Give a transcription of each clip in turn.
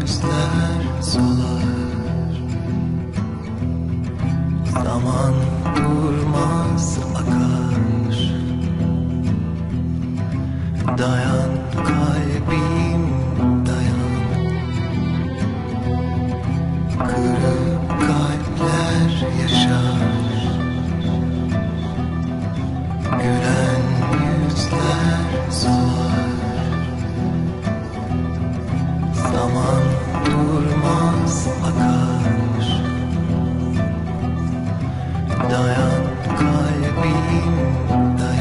yüzler solar Zaman durmaz durmaz akar. Dayan kalbim dayan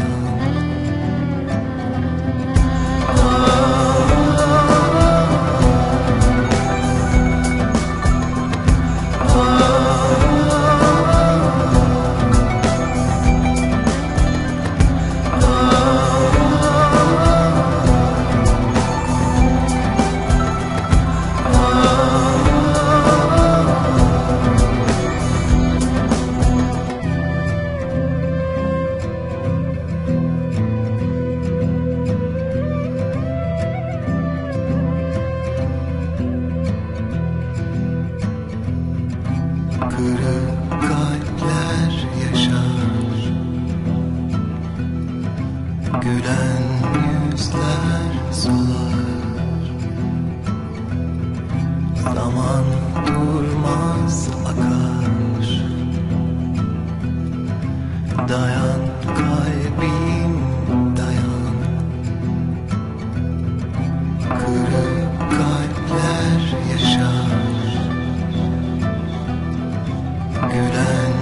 Gülen yüzler solar Zaman durmaz akar. Dayan kalbim dayan. Kırık kalpler yaşar. Gülen